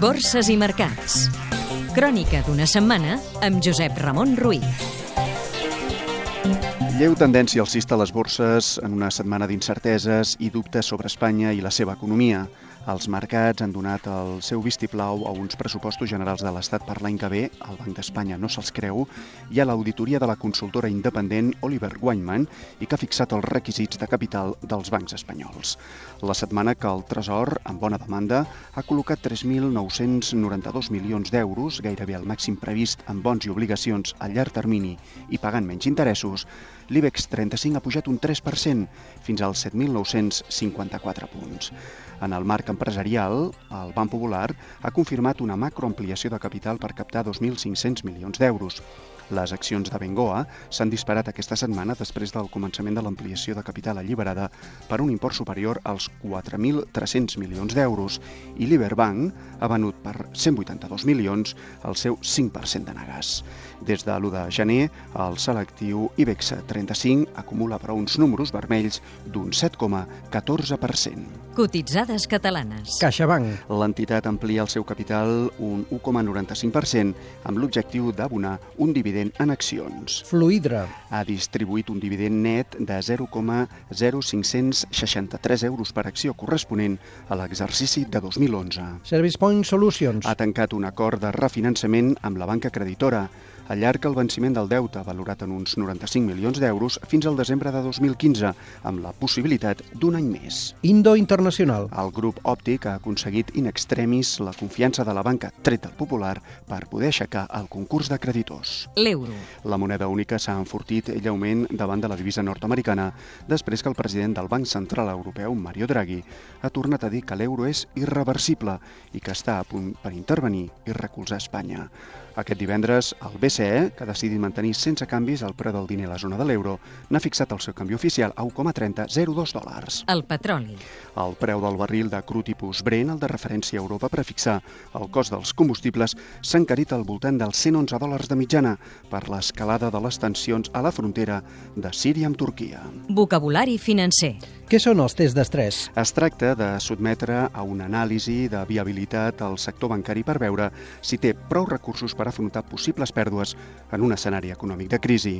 Borses i mercats. Crònica d'una setmana amb Josep Ramon Ruiz. Lleu tendència alcista a les borses en una setmana d'incerteses i dubtes sobre Espanya i la seva economia. Els mercats han donat el seu vistiplau a uns pressupostos generals de l'Estat per l'any que ve, el Banc d'Espanya no se'ls creu, i a l'auditoria de la consultora independent Oliver Wyman i que ha fixat els requisits de capital dels bancs espanyols. La setmana que el Tresor, amb bona demanda, ha col·locat 3.992 milions d'euros, gairebé el màxim previst en bons i obligacions a llarg termini i pagant menys interessos, l'IBEX 35 ha pujat un 3% fins als 7.954 punts. En el marc empresarial, el Banc Popular ha confirmat una macroampliació de capital per captar 2.500 milions d'euros. Les accions de Bengoa s'han disparat aquesta setmana després del començament de l'ampliació de capital alliberada per un import superior als 4.300 milions d'euros i l'Iberbank ha venut per 182 milions el seu 5% de negas. Des de l'1 de gener, el selectiu IBEX 35 acumula però uns números vermells d'un 7,14%. Cotitzades catalanes. CaixaBank. L'entitat amplia el seu capital un 1,95% amb l'objectiu d'abonar un dividend en accions. Fluidra. Ha distribuït un dividend net de 0,0563 euros per acció corresponent a l'exercici de 2011. Service Point Solutions. Ha tancat un acord de refinançament amb la banca creditora allarga el venciment del deute, valorat en uns 95 milions d'euros, fins al desembre de 2015, amb la possibilitat d'un any més. Indo Internacional. El grup òptic ha aconseguit in extremis la confiança de la banca tret del popular per poder aixecar el concurs de creditors. L'euro. La moneda única s'ha enfortit lleument davant de la divisa nord-americana després que el president del Banc Central Europeu, Mario Draghi, ha tornat a dir que l'euro és irreversible i que està a punt per intervenir i recolzar Espanya. Aquest divendres, el BCE, que ha decidit mantenir sense canvis el preu del diner a la zona de l'euro, n'ha fixat el seu canvi oficial a 1,3002 dòlars. El petroli. El preu del barril de cru tipus Brent, el de referència a Europa per fixar el cost dels combustibles, s'ha encarit al voltant dels 111 dòlars de mitjana per l'escalada de les tensions a la frontera de Síria amb Turquia. Vocabulari financer. Què són els tests d'estrès? Es tracta de sotmetre a una anàlisi de viabilitat al sector bancari per veure si té prou recursos per afrontar possibles pèrdues en un escenari econòmic de crisi.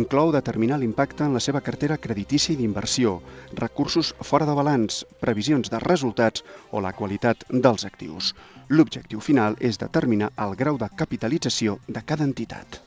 Inclou determinar l'impacte en la seva cartera creditícia i d'inversió, recursos fora de balanç, previsions de resultats o la qualitat dels actius. L'objectiu final és determinar el grau de capitalització de cada entitat.